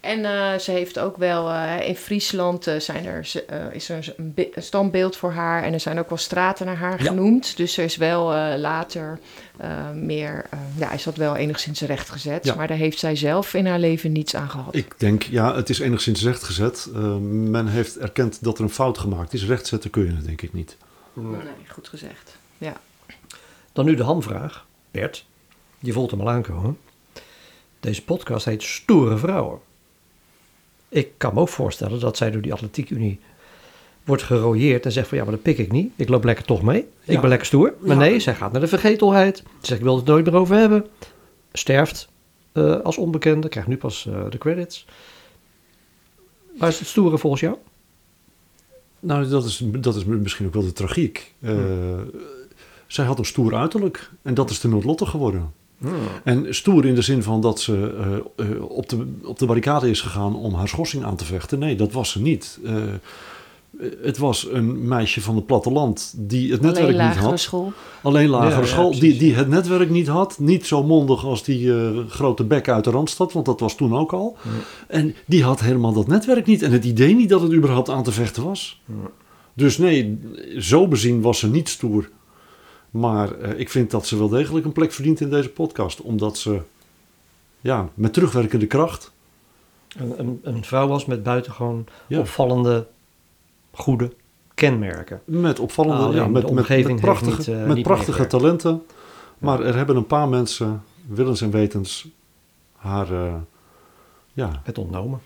En eh, ze heeft ook wel, eh, in Friesland eh, zijn er, eh, is er een, be- een standbeeld voor haar en er zijn ook wel straten naar haar Ja. genoemd. Dus er is wel eh, later eh, meer, eh, ja, is dat wel enigszins rechtgezet. Ja. Maar daar heeft zij zelf in haar leven niets aan gehad. Ik denk, ja, het is enigszins rechtgezet. Uh, men heeft erkend dat er een fout gemaakt is. Rechtzetten kun je het denk ik niet. Nee. Nee, goed gezegd. Ja. Dan nu de hamvraag. Bert, je voelt hem al aankomen. Deze podcast heet Stoere Vrouwen. Ik kan me ook voorstellen dat zij door die atletiekunie wordt gerooieerd en zegt van ja, maar dat pik ik niet. Ik loop lekker toch mee. Ik ben lekker stoer. Maar Ja. nee, zij gaat naar de vergetelheid. Ze zegt ik wil het nooit meer over hebben. Sterft eh, als onbekende, krijgt nu pas eh, de credits. Waar is het stoere volgens jou? Nou, dat is, dat is misschien ook wel de tragiek. Uh, Zij had een stoer uiterlijk en dat is te noodlottig geworden. En stoer in de zin van dat ze uh, uh, op, de, op de barricade is gegaan om haar schorsing aan te vechten. Nee, dat was ze niet. Uh, het was een meisje van het platteland die het netwerk Alleen niet had. School. Alleen lagere Ja, school. ja, die, die het netwerk niet had. Niet zo mondig als die uh, grote bek uit de Randstad, want dat was toen ook al. Ja. En die had helemaal dat netwerk niet. En het idee niet dat het überhaupt aan te vechten was. Ja. Dus nee, zo bezien was ze niet stoer. Maar uh, ik vind dat ze wel degelijk een plek verdient in deze podcast. Omdat ze ja, met terugwerkende kracht. Een, een, een vrouw was met buitengewoon ja. opvallende, goede kenmerken. Met opvallende, ja, met, met, met, prachtige, niet, uh, met prachtige talenten. Maar er hebben een paar mensen, willens en wetens, haar uh, ja. het ontnomen.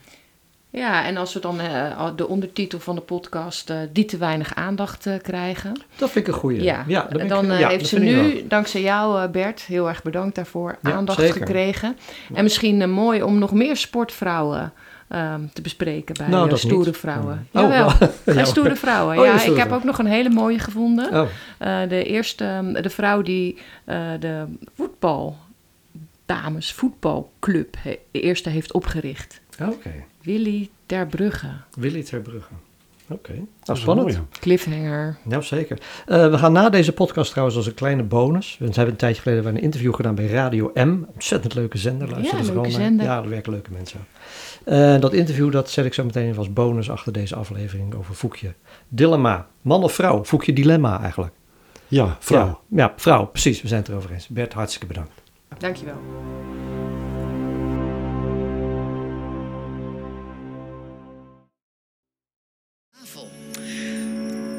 Ja, en als we dan uh, de ondertitel van de podcast uh, die te weinig aandacht uh, krijgen. Dat vind ik een goede. Ja, ja dan, dan ik, ja, heeft ze nu, dankzij jou Bert, heel erg bedankt daarvoor, ja, aandacht zeker. gekregen. En misschien mooi om nog meer sportvrouwen um, te bespreken bij nou, stoere niet. vrouwen. Oh, Jawel, ja. en stoere vrouwen. Oh, ja, stoere ik heb ook nog een hele mooie gevonden. Oh. de eerste, de vrouw die de voetbal dames voetbalclub he, de eerste heeft opgericht. Oké. Okay. Willy ter Brugge. Willy ter Brugge. Oké. Okay. Spannend. Cliffhanger. Ja, zeker. Uh, we gaan na deze podcast trouwens als een kleine bonus. We hebben een tijdje geleden een interview gedaan bij Radio M. Ontzettend leuke zender. Luister ja, leuke zender. Ja, er werken leuke mensen. Uh, dat interview dat zet ik zo meteen even als bonus achter deze aflevering over Foekje. Dilemma. Man of vrouw? Foekje dilemma eigenlijk. Ja, vrouw. Ja, ja, vrouw. Precies. We zijn het erover eens. Bert, hartstikke bedankt. Dankjewel.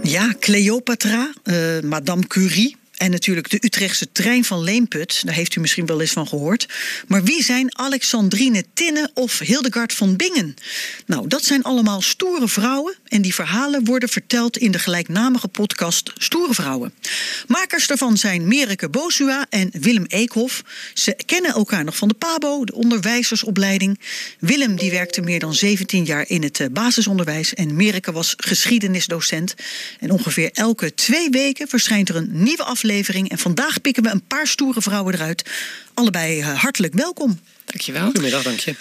Ja, Cleopatra, uh, Madame Curie. En natuurlijk de Utrechtse trein van Leemput, daar heeft u misschien wel eens van gehoord. Maar wie zijn Alexandrine Tinne of Hildegard van Bingen? Nou, dat zijn allemaal stoere vrouwen en die verhalen worden verteld in de gelijknamige podcast Stoere Vrouwen. Makers daarvan zijn Merike Bosua en Willem Eekhoff. Ze kennen elkaar nog van de PABO, de onderwijzersopleiding. Willem die werkte meer dan 17 jaar in het eh, basisonderwijs en Merike was geschiedenisdocent. En ongeveer elke twee weken verschijnt er een nieuwe aflevering aflevering. En vandaag pikken we een paar stoere vrouwen eruit. Allebei uh, hartelijk welkom. Dankjewel. Goedemiddag, dank je.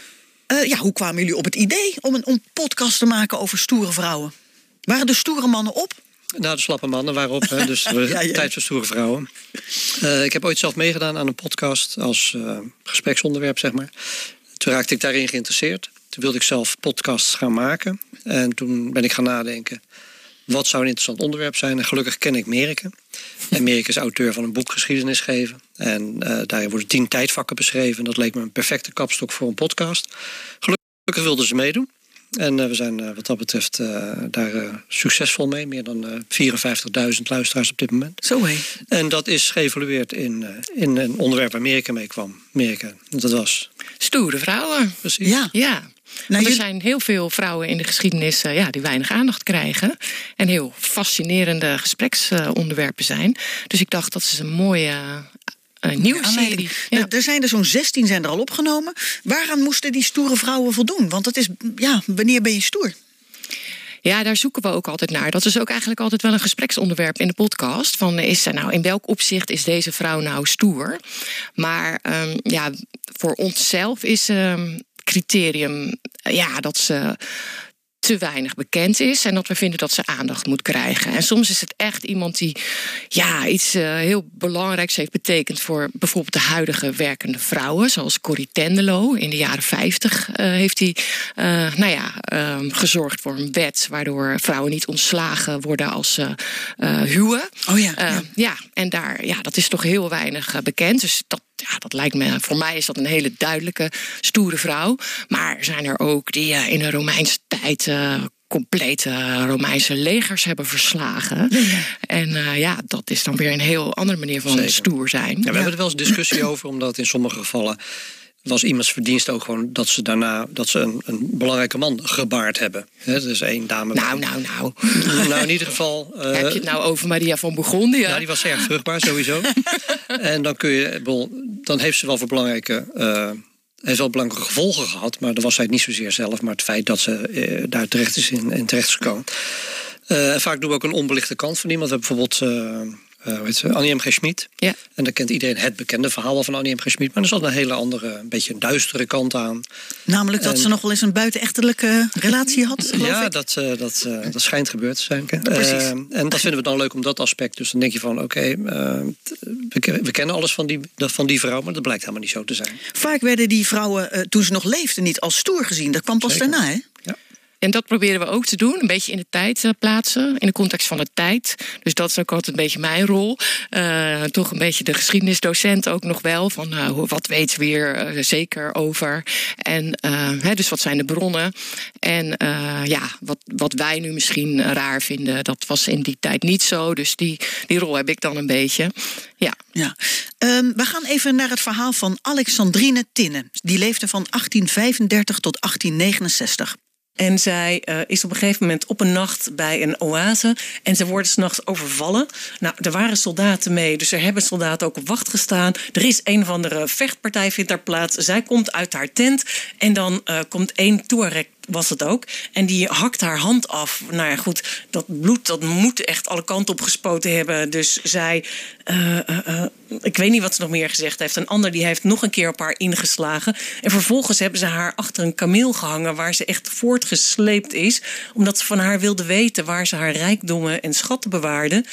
Uh, ja, hoe kwamen jullie op het idee om een, om podcast te maken over stoere vrouwen? Waren de stoere mannen op? Nou, de slappe mannen waren op, hè, dus ja, ja. tijd voor stoere vrouwen. Uh, ik heb ooit zelf meegedaan aan een podcast als gespreksonderwerp, zeg maar. Toen raakte ik daarin geïnteresseerd. Toen wilde ik zelf podcasts gaan maken. En toen ben ik gaan nadenken wat zou een interessant onderwerp zijn? En gelukkig ken ik Merike. En Merike is auteur van een boek Geschiedenis geven. En uh, daarin worden tien tijdvakken beschreven. Dat leek me een perfecte kapstok voor een podcast. Gelukkig wilden ze meedoen. En uh, we zijn uh, wat dat betreft daar succesvol mee. Meer dan 54.000 luisteraars op dit moment. Zo hé. En dat is geëvolueerd in, in een onderwerp waar Merike mee kwam. Merike, dat was... Stoere vrouwen. Precies. Ja. ja. Nou, er zijn heel veel vrouwen in de geschiedenis uh, ja, die weinig aandacht krijgen. En heel fascinerende gespreksonderwerpen zijn. Dus ik dacht dat is een mooie uh, nieuwe ja, serie. Ja. Er zijn er zo'n 16 zijn er al opgenomen. Waaraan moesten die stoere vrouwen voldoen? Want dat is, ja, wanneer ben je stoer? Ja, daar zoeken we ook altijd naar. Dat is ook eigenlijk altijd wel een gespreksonderwerp in de podcast. Van is er nou in welk opzicht is deze vrouw nou stoer? Maar um, ja, voor onszelf is um, criterium ja, dat ze te weinig bekend is en dat we vinden dat ze aandacht moet krijgen. En soms is het echt iemand die ja, iets uh, heel belangrijks heeft betekend voor bijvoorbeeld de huidige werkende vrouwen, zoals Corrie Tendelo. In de jaren 50 uh, heeft hij uh, nou ja, gezorgd voor een wet waardoor vrouwen niet ontslagen worden als ze huwen. Oh ja, ja. ja. en daar, ja, dat is toch heel weinig bekend. Dus dat ja, dat lijkt me, voor mij is dat een hele duidelijke, stoere vrouw. Maar zijn er ook die uh, in de Romeinse tijd uh, complete Romeinse legers hebben verslagen. Ja. En uh, ja, dat is dan weer een heel andere manier van Zeker. stoer zijn. Ja, we hebben er wel eens discussie over, omdat in sommige gevallen was iemands verdienst ook gewoon dat ze daarna dat ze een, een belangrijke man gebaard hebben. He, is één dame. Nou, nou, nou. Nou, in ieder geval. Uh, Heb je het nou over Maria van Bourgondië? Ja, die was erg vruchtbaar sowieso. en dan kun je, dan heeft ze wel voor belangrijke. Uh, heeft wel belangrijke gevolgen gehad, maar dat was zij niet zozeer zelf, maar het feit dat ze uh, daar terecht is in, in terecht is gekomen. Vaak doen we ook een onbelichte kant van iemand. We hebben bijvoorbeeld uh, Annie M. G. Schmid. Ja. En dan kent iedereen het bekende verhaal van Annie M. G. Schmid. Maar er zat een hele andere, een beetje een duistere kant aan. Namelijk dat ze nog wel eens een buitenechtelijke relatie had, Ja, ik. dat, uh, dat, uh, dat schijnt gebeurd te zijn. Precies. en dat vinden we dan leuk om dat aspect. Dus dan denk je van, oké, okay, we, we, kennen alles van die, van die vrouw... maar dat blijkt helemaal niet zo te zijn. Vaak werden die vrouwen, toen ze nog leefden, niet als stoer gezien. Dat kwam pas Zeker. daarna, hè? En dat proberen we ook te doen, een beetje in de tijd uh, plaatsen, in de context van de tijd. Dus dat is ook altijd een beetje mijn rol. Uh, toch een beetje de geschiedenisdocent ook nog wel, van uh, wat weten we hier zeker over. En hè, dus wat zijn de bronnen? En ja, wat, wat wij nu misschien raar vinden, dat was in die tijd niet zo. Dus die, die rol heb ik dan een beetje. Ja. ja. Um, we gaan even naar het verhaal van Alexandrine Tinne. Die leefde van 1835 tot 1869. En zij uh, is op een gegeven moment op een nacht bij een oase. En ze worden s'nachts overvallen. Nou, er waren soldaten mee, dus er hebben soldaten ook op wacht gestaan. Er is een of andere vechtpartij vindt daar plaats. Zij komt uit haar tent. En dan uh, komt één Touareg was het ook. En die hakt haar hand af. Nou ja, goed, dat bloed dat moet echt alle kanten op gespoten hebben. Dus zij, uh, uh, uh, ik weet niet wat ze nog meer gezegd heeft. Een ander die heeft nog een keer op haar ingeslagen. En vervolgens hebben ze haar achter een kameel gehangen... waar ze echt voortgesleept is. Omdat ze van haar wilde weten waar ze haar rijkdommen en schatten bewaarde.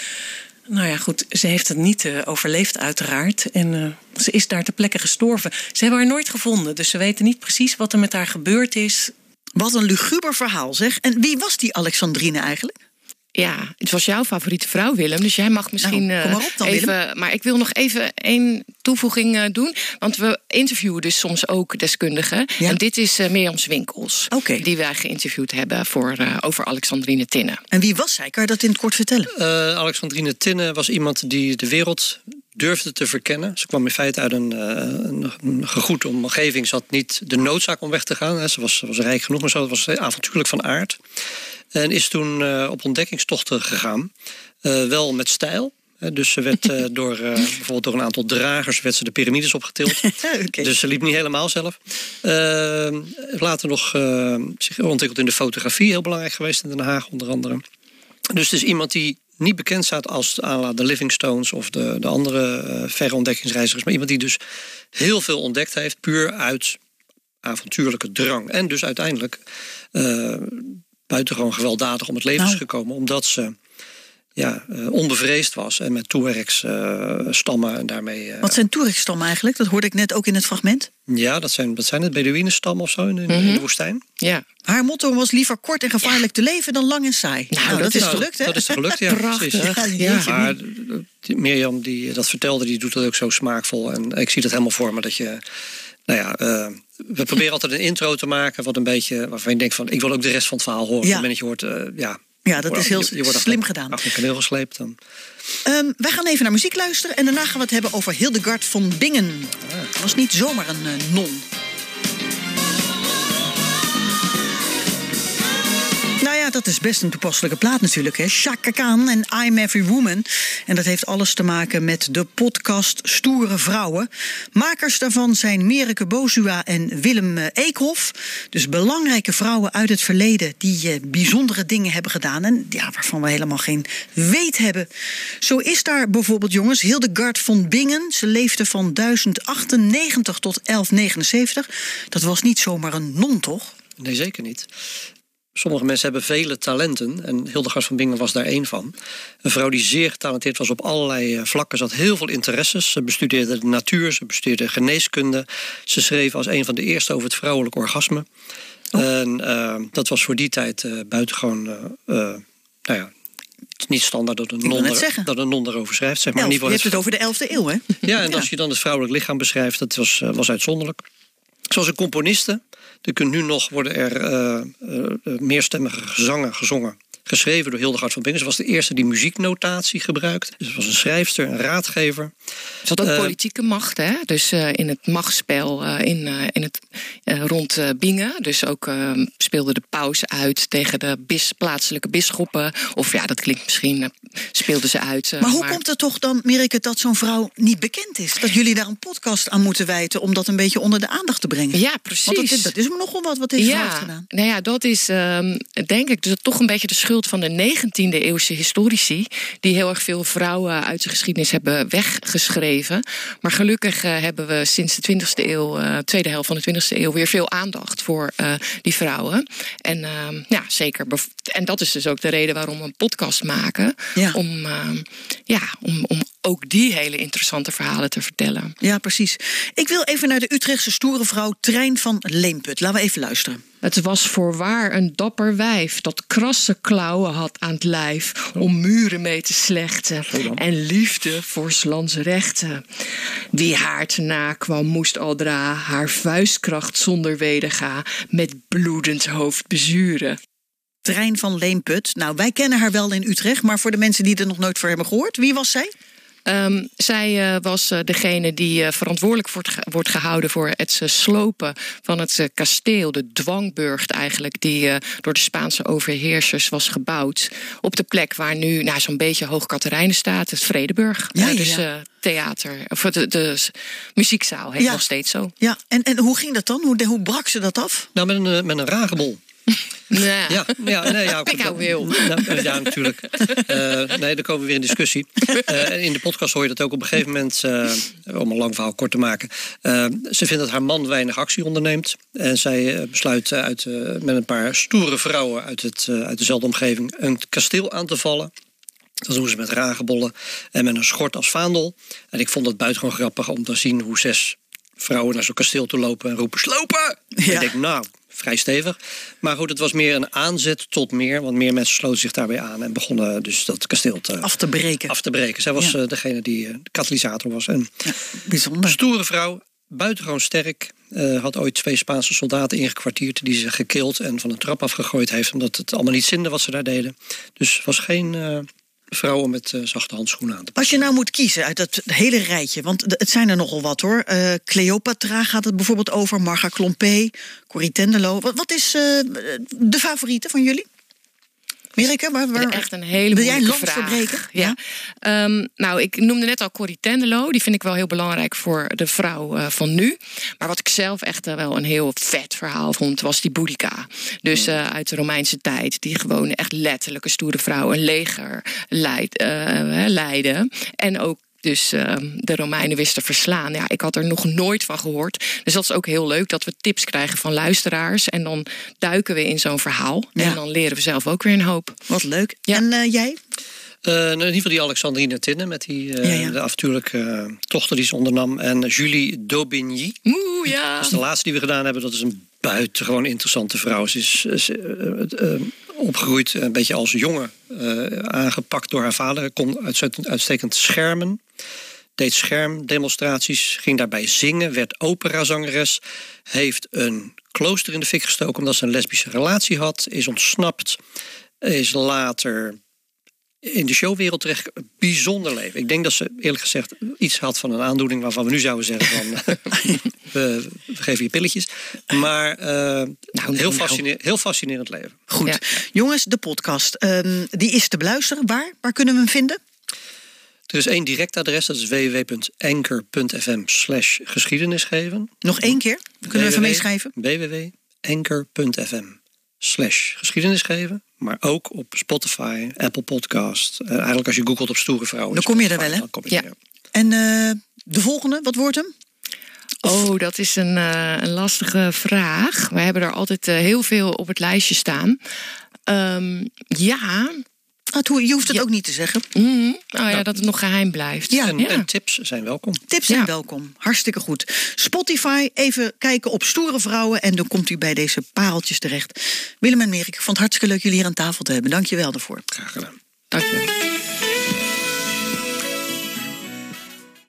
Nou ja, goed, ze heeft het niet overleefd uiteraard. En ze is daar ter plekke gestorven. Ze hebben haar nooit gevonden, dus ze weten niet precies wat er met haar gebeurd is. Wat een luguber verhaal zeg. En wie was die Alexandrine eigenlijk? ja, het was jouw favoriete vrouw, Willem. Dus jij mag misschien Nou, kom maar op dan, even. Willem. Maar ik wil nog even één toevoeging eh, doen. Want we interviewen dus soms ook deskundigen. Ja. En dit is uh, Mirjam Winkels. Die wij geïnterviewd hebben voor, eh, over Alexandrine Tinnen. En wie was zij? Kan je dat in het kort vertellen? Eh, Alexandrine Tinnen was iemand die de wereld durfde te verkennen. Ze kwam in feite uit een, eh, een, een gegoede omgeving. Ze had niet de noodzaak om weg te gaan. Ze was, was rijk genoeg, maar zo was avontuurlijk van aard. En is toen eh, op ontdekkingstochten gegaan. Eh, wel met stijl. Dus ze werd door, bijvoorbeeld door een aantal dragers werd ze de piramides opgetild. Dus ze liep niet helemaal zelf. Uh, later nog zich ontwikkeld in de fotografie, heel belangrijk geweest in Den Haag onder andere. Dus het is iemand die niet bekend staat als de Livingstones of de, de andere uh, verre ontdekkingsreizigers, maar iemand die dus heel veel ontdekt heeft, puur uit avontuurlijke drang. En dus uiteindelijk uh, buitengewoon gewelddadig om het leven Nou. is gekomen, omdat ze ja, uh, onbevreesd was en met Tuaregs uh, stammen en daarmee. Uh, Wat zijn Tuareg-stammen eigenlijk? Dat hoorde ik net ook in het fragment. Ja, dat zijn, dat zijn het Beduïnenstammen of zo in, in, Mhm. in de woestijn. Ja, Haar motto was liever kort en gevaarlijk te leven dan lang en saai. Nou, Nou, dat, dat is is- gelukt, hè? Dat is gelukt, ja. Prachtig. precies. Ja. Maar die Mirjam die dat vertelde, die doet dat ook zo smaakvol. En ik zie dat helemaal voor me dat je. Nou ja, uh, we proberen altijd een intro te maken. Wat een beetje waarvan je denkt van ik wil ook de rest van het verhaal horen. Ja. Op het moment dat je hoort, uh, ja. Ja, dat is heel je- je wordt slim gedaan. Achter een kaneel gesleept. Dan. Ehm, wij gaan even naar muziek luisteren en daarna gaan we het hebben over Hildegard von Bingen. Was niet zomaar een eh, non. Ja, dat is best een toepasselijke plaat natuurlijk. Hè? Chaka Khan en I'm Every Woman. En dat heeft alles te maken met de podcast Stoere Vrouwen. Makers daarvan zijn Merike Bozua en Willem eh, Eekhoff. Dus belangrijke vrouwen uit het verleden die eh, bijzondere dingen hebben gedaan. En ja, waarvan we helemaal geen weet hebben. Zo is daar bijvoorbeeld, jongens, Hildegard von Bingen. Ze leefde van 1098 tot 1179. Dat was niet zomaar een non, toch? Nee, zeker niet. Sommige mensen hebben vele talenten en Hildegard van Bingen was daar één van. Een vrouw die zeer getalenteerd was op allerlei eh, vlakken. Ze had heel veel interesses. Ze bestudeerde de natuur, ze bestudeerde geneeskunde. Ze schreef als een van de eerste over het vrouwelijk orgasme. En uh, dat was voor die tijd uh, buitengewoon, uh, nou ja, niet standaard dat een, non er- dat een non erover schrijft. Zeg maar. Elf, je hebt het over de 11e eeuw, hè? ja, en Ja. als je dan het vrouwelijk lichaam beschrijft, dat was, eh, was uitzonderlijk. Zoals een componiste. Er kunnen nu nog worden er eh, eh, meerstemmige gezangen gezongen. Geschreven door Hildegard van Bingen. Ze was de eerste die muzieknotatie gebruikt. Dus ze was een schrijfster, een raadgever. Ze had ook Eh, politieke macht, hè? Dus eh, in het machtsspel eh, in, eh, in het, eh, rond eh, Bingen. Dus ook eh, speelde de paus uit tegen de bis, plaatselijke bisschoppen. Of ja, dat klinkt misschien, speelden ze uit. eh, Maar hoe komt het toch dan, Mirike, dat zo'n vrouw niet bekend is? Dat jullie daar een podcast aan moeten wijten om dat een beetje onder de aandacht te brengen? Ja, precies. Want dat is, dat is nogal wat wat deze vrouw heeft gedaan. Nou ja, dat is ehm, denk ik dus toch een beetje de schuld van de 19e eeuwse historici. Die heel erg veel vrouwen uit de geschiedenis hebben weggeschreven. Maar gelukkig eh, hebben we sinds de 20e eeuw, eh, tweede helft van de 20e eeuw, weer veel aandacht voor eh, die vrouwen. En ehm, ja, zeker. En dat is dus ook de reden waarom we een podcast maken. Ja. Om, ehm, ja, om, om ook die hele interessante verhalen te vertellen. Ja, precies. Ik wil even naar de Utrechtse stoere vrouw Trein van Leemput. Laten we even luisteren. Het was voorwaar een dapper wijf dat krasse klauwen had aan het lijf om muren mee te slechten en liefde voor 's lands rechten. Wie haar te na kwam moest aldra haar vuistkracht zonder wederga met bloedend hoofd bezuren. Trein van Leemput. Nou, wij kennen haar wel in Utrecht, maar voor de mensen die er nog nooit voor hebben gehoord, wie was zij? Ehm, zij eh, was eh, degene die eh, verantwoordelijk wordt, ge- wordt gehouden voor het slopen van het kasteel, de dwangburcht eigenlijk, die eh, door de Spaanse overheersers was gebouwd. Op de plek waar nu nou, zo'n beetje Hoog Katerijnen staat, het Vredeburg. Ja, ja, dus eh, theater, of de, de muziekzaal heet Ja. nog steeds zo. Ja, en, en hoe ging dat dan? Hoe, hoe brak ze dat af? Nou, met een, met een ragebol. Nou, Ja, ja, nee, ja, Ik hou wil. Nou, ja, natuurlijk. Eh, nee, dan komen we weer in discussie. Eh, en in de podcast hoor je dat ook op een gegeven moment, eh, om een lang verhaal kort te maken. ze vindt dat haar man weinig actie onderneemt. En zij besluit uit, eh, met een paar stoere vrouwen uit, het, eh, uit dezelfde omgeving een kasteel aan te vallen. Dat doen ze met ragebollen en met een schort als vaandel. En ik vond het buitengewoon grappig om te zien hoe zes vrouwen naar zo'n kasteel toe lopen en roepen: slopen! Ja. Ik denk, nou, vrij stevig. Maar goed, het was meer een aanzet tot meer. Want meer mensen sloten zich daarbij aan en begonnen dus dat kasteel te, af te breken. Af te breken. Zij was degene die de katalysator was. En ja, bijzonder. Stoere vrouw, buitengewoon sterk. Uh, had ooit twee Spaanse soldaten ingekwartierd die ze gekild en van een trap afgegooid heeft, omdat het allemaal niet zinde wat ze daar deden. Dus was geen uh, vrouwen met uh, zachte handschoenen aan. Als je nou moet kiezen uit dat hele rijtje, want het zijn er nogal wat hoor. Cleopatra gaat het bijvoorbeeld over, Marga Klompé, Corrie Tendelo. Wat, wat is de favoriete van jullie? Mirike, waar, waar, echt een hele Wil jij verbreken? Ja. ja. Um, nou, ik noemde net al Corrie Tendelo. Die vind ik wel heel belangrijk voor de vrouw uh, van nu. Maar wat ik zelf echt uh, wel een heel vet verhaal vond, was die Boudica. Dus uh, uit de Romeinse tijd. Die gewoon echt letterlijk een stoere vrouw een leger leid, leidde. En ook dus uh, de Romeinen wisten verslaan. Ja, ik had er nog nooit van gehoord. Dus dat is ook heel leuk dat we tips krijgen van luisteraars. En dan duiken we in zo'n verhaal. Ja. En dan leren we zelf ook weer een hoop. Wat leuk. Ja. En uh, jij? Uh, in ieder geval die Alexandrine Tinne met die uh, ja, ja. de avontuurlijke tochter die ze ondernam. En Julie Daubigny. Oeh, ja. Dat is de laatste die we gedaan hebben. Dat is een buitengewoon interessante vrouw. Ze is, uh, opgegroeid een beetje als jongen. aangepakt door haar vader. Kon uitstekend schermen. Deed schermdemonstraties. Ging daarbij zingen. Werd operazangeres. Heeft een klooster in de fik gestoken omdat ze een lesbische relatie had. Is ontsnapt. Is later in de showwereld terecht. Een bijzonder leven. Ik denk dat ze eerlijk gezegd iets had van een aandoening waarvan we nu zouden zeggen van we, we, geven je pilletjes. Maar uh, nou, heel, fascinerend, heel fascinerend leven. Goed. Ja. Jongens, de podcast. Um, die is te beluisteren. Waar? Waar kunnen we hem vinden? Er is één direct adres, dat is www.anchor.fm slash geschiedenisgeven. Nog één keer? Kunnen we even meeschrijven? www.anchor.fm slash geschiedenisgeven. Maar ook op Spotify, Apple Podcast. Uh, eigenlijk als je googelt op stoere vrouwen. Dan kom je er wel, hè? Ja. En uh, de volgende, wat wordt hem? Of... Oh, dat is een, uh, een lastige vraag. We hebben er altijd heel veel op het lijstje staan. Um, ja, je hoeft het ja. ook niet te zeggen. Mm -hmm. ja, nou. dat het nog geheim blijft. Ja. En, ja. en tips zijn welkom. Tips zijn welkom. Hartstikke goed. Spotify, even kijken op Stoere Vrouwen... en dan komt u bij deze pareltjes terecht. Willem en Merik, ik vond het hartstikke leuk jullie hier aan tafel te hebben. Dank je wel daarvoor. Graag gedaan. Dank je wel.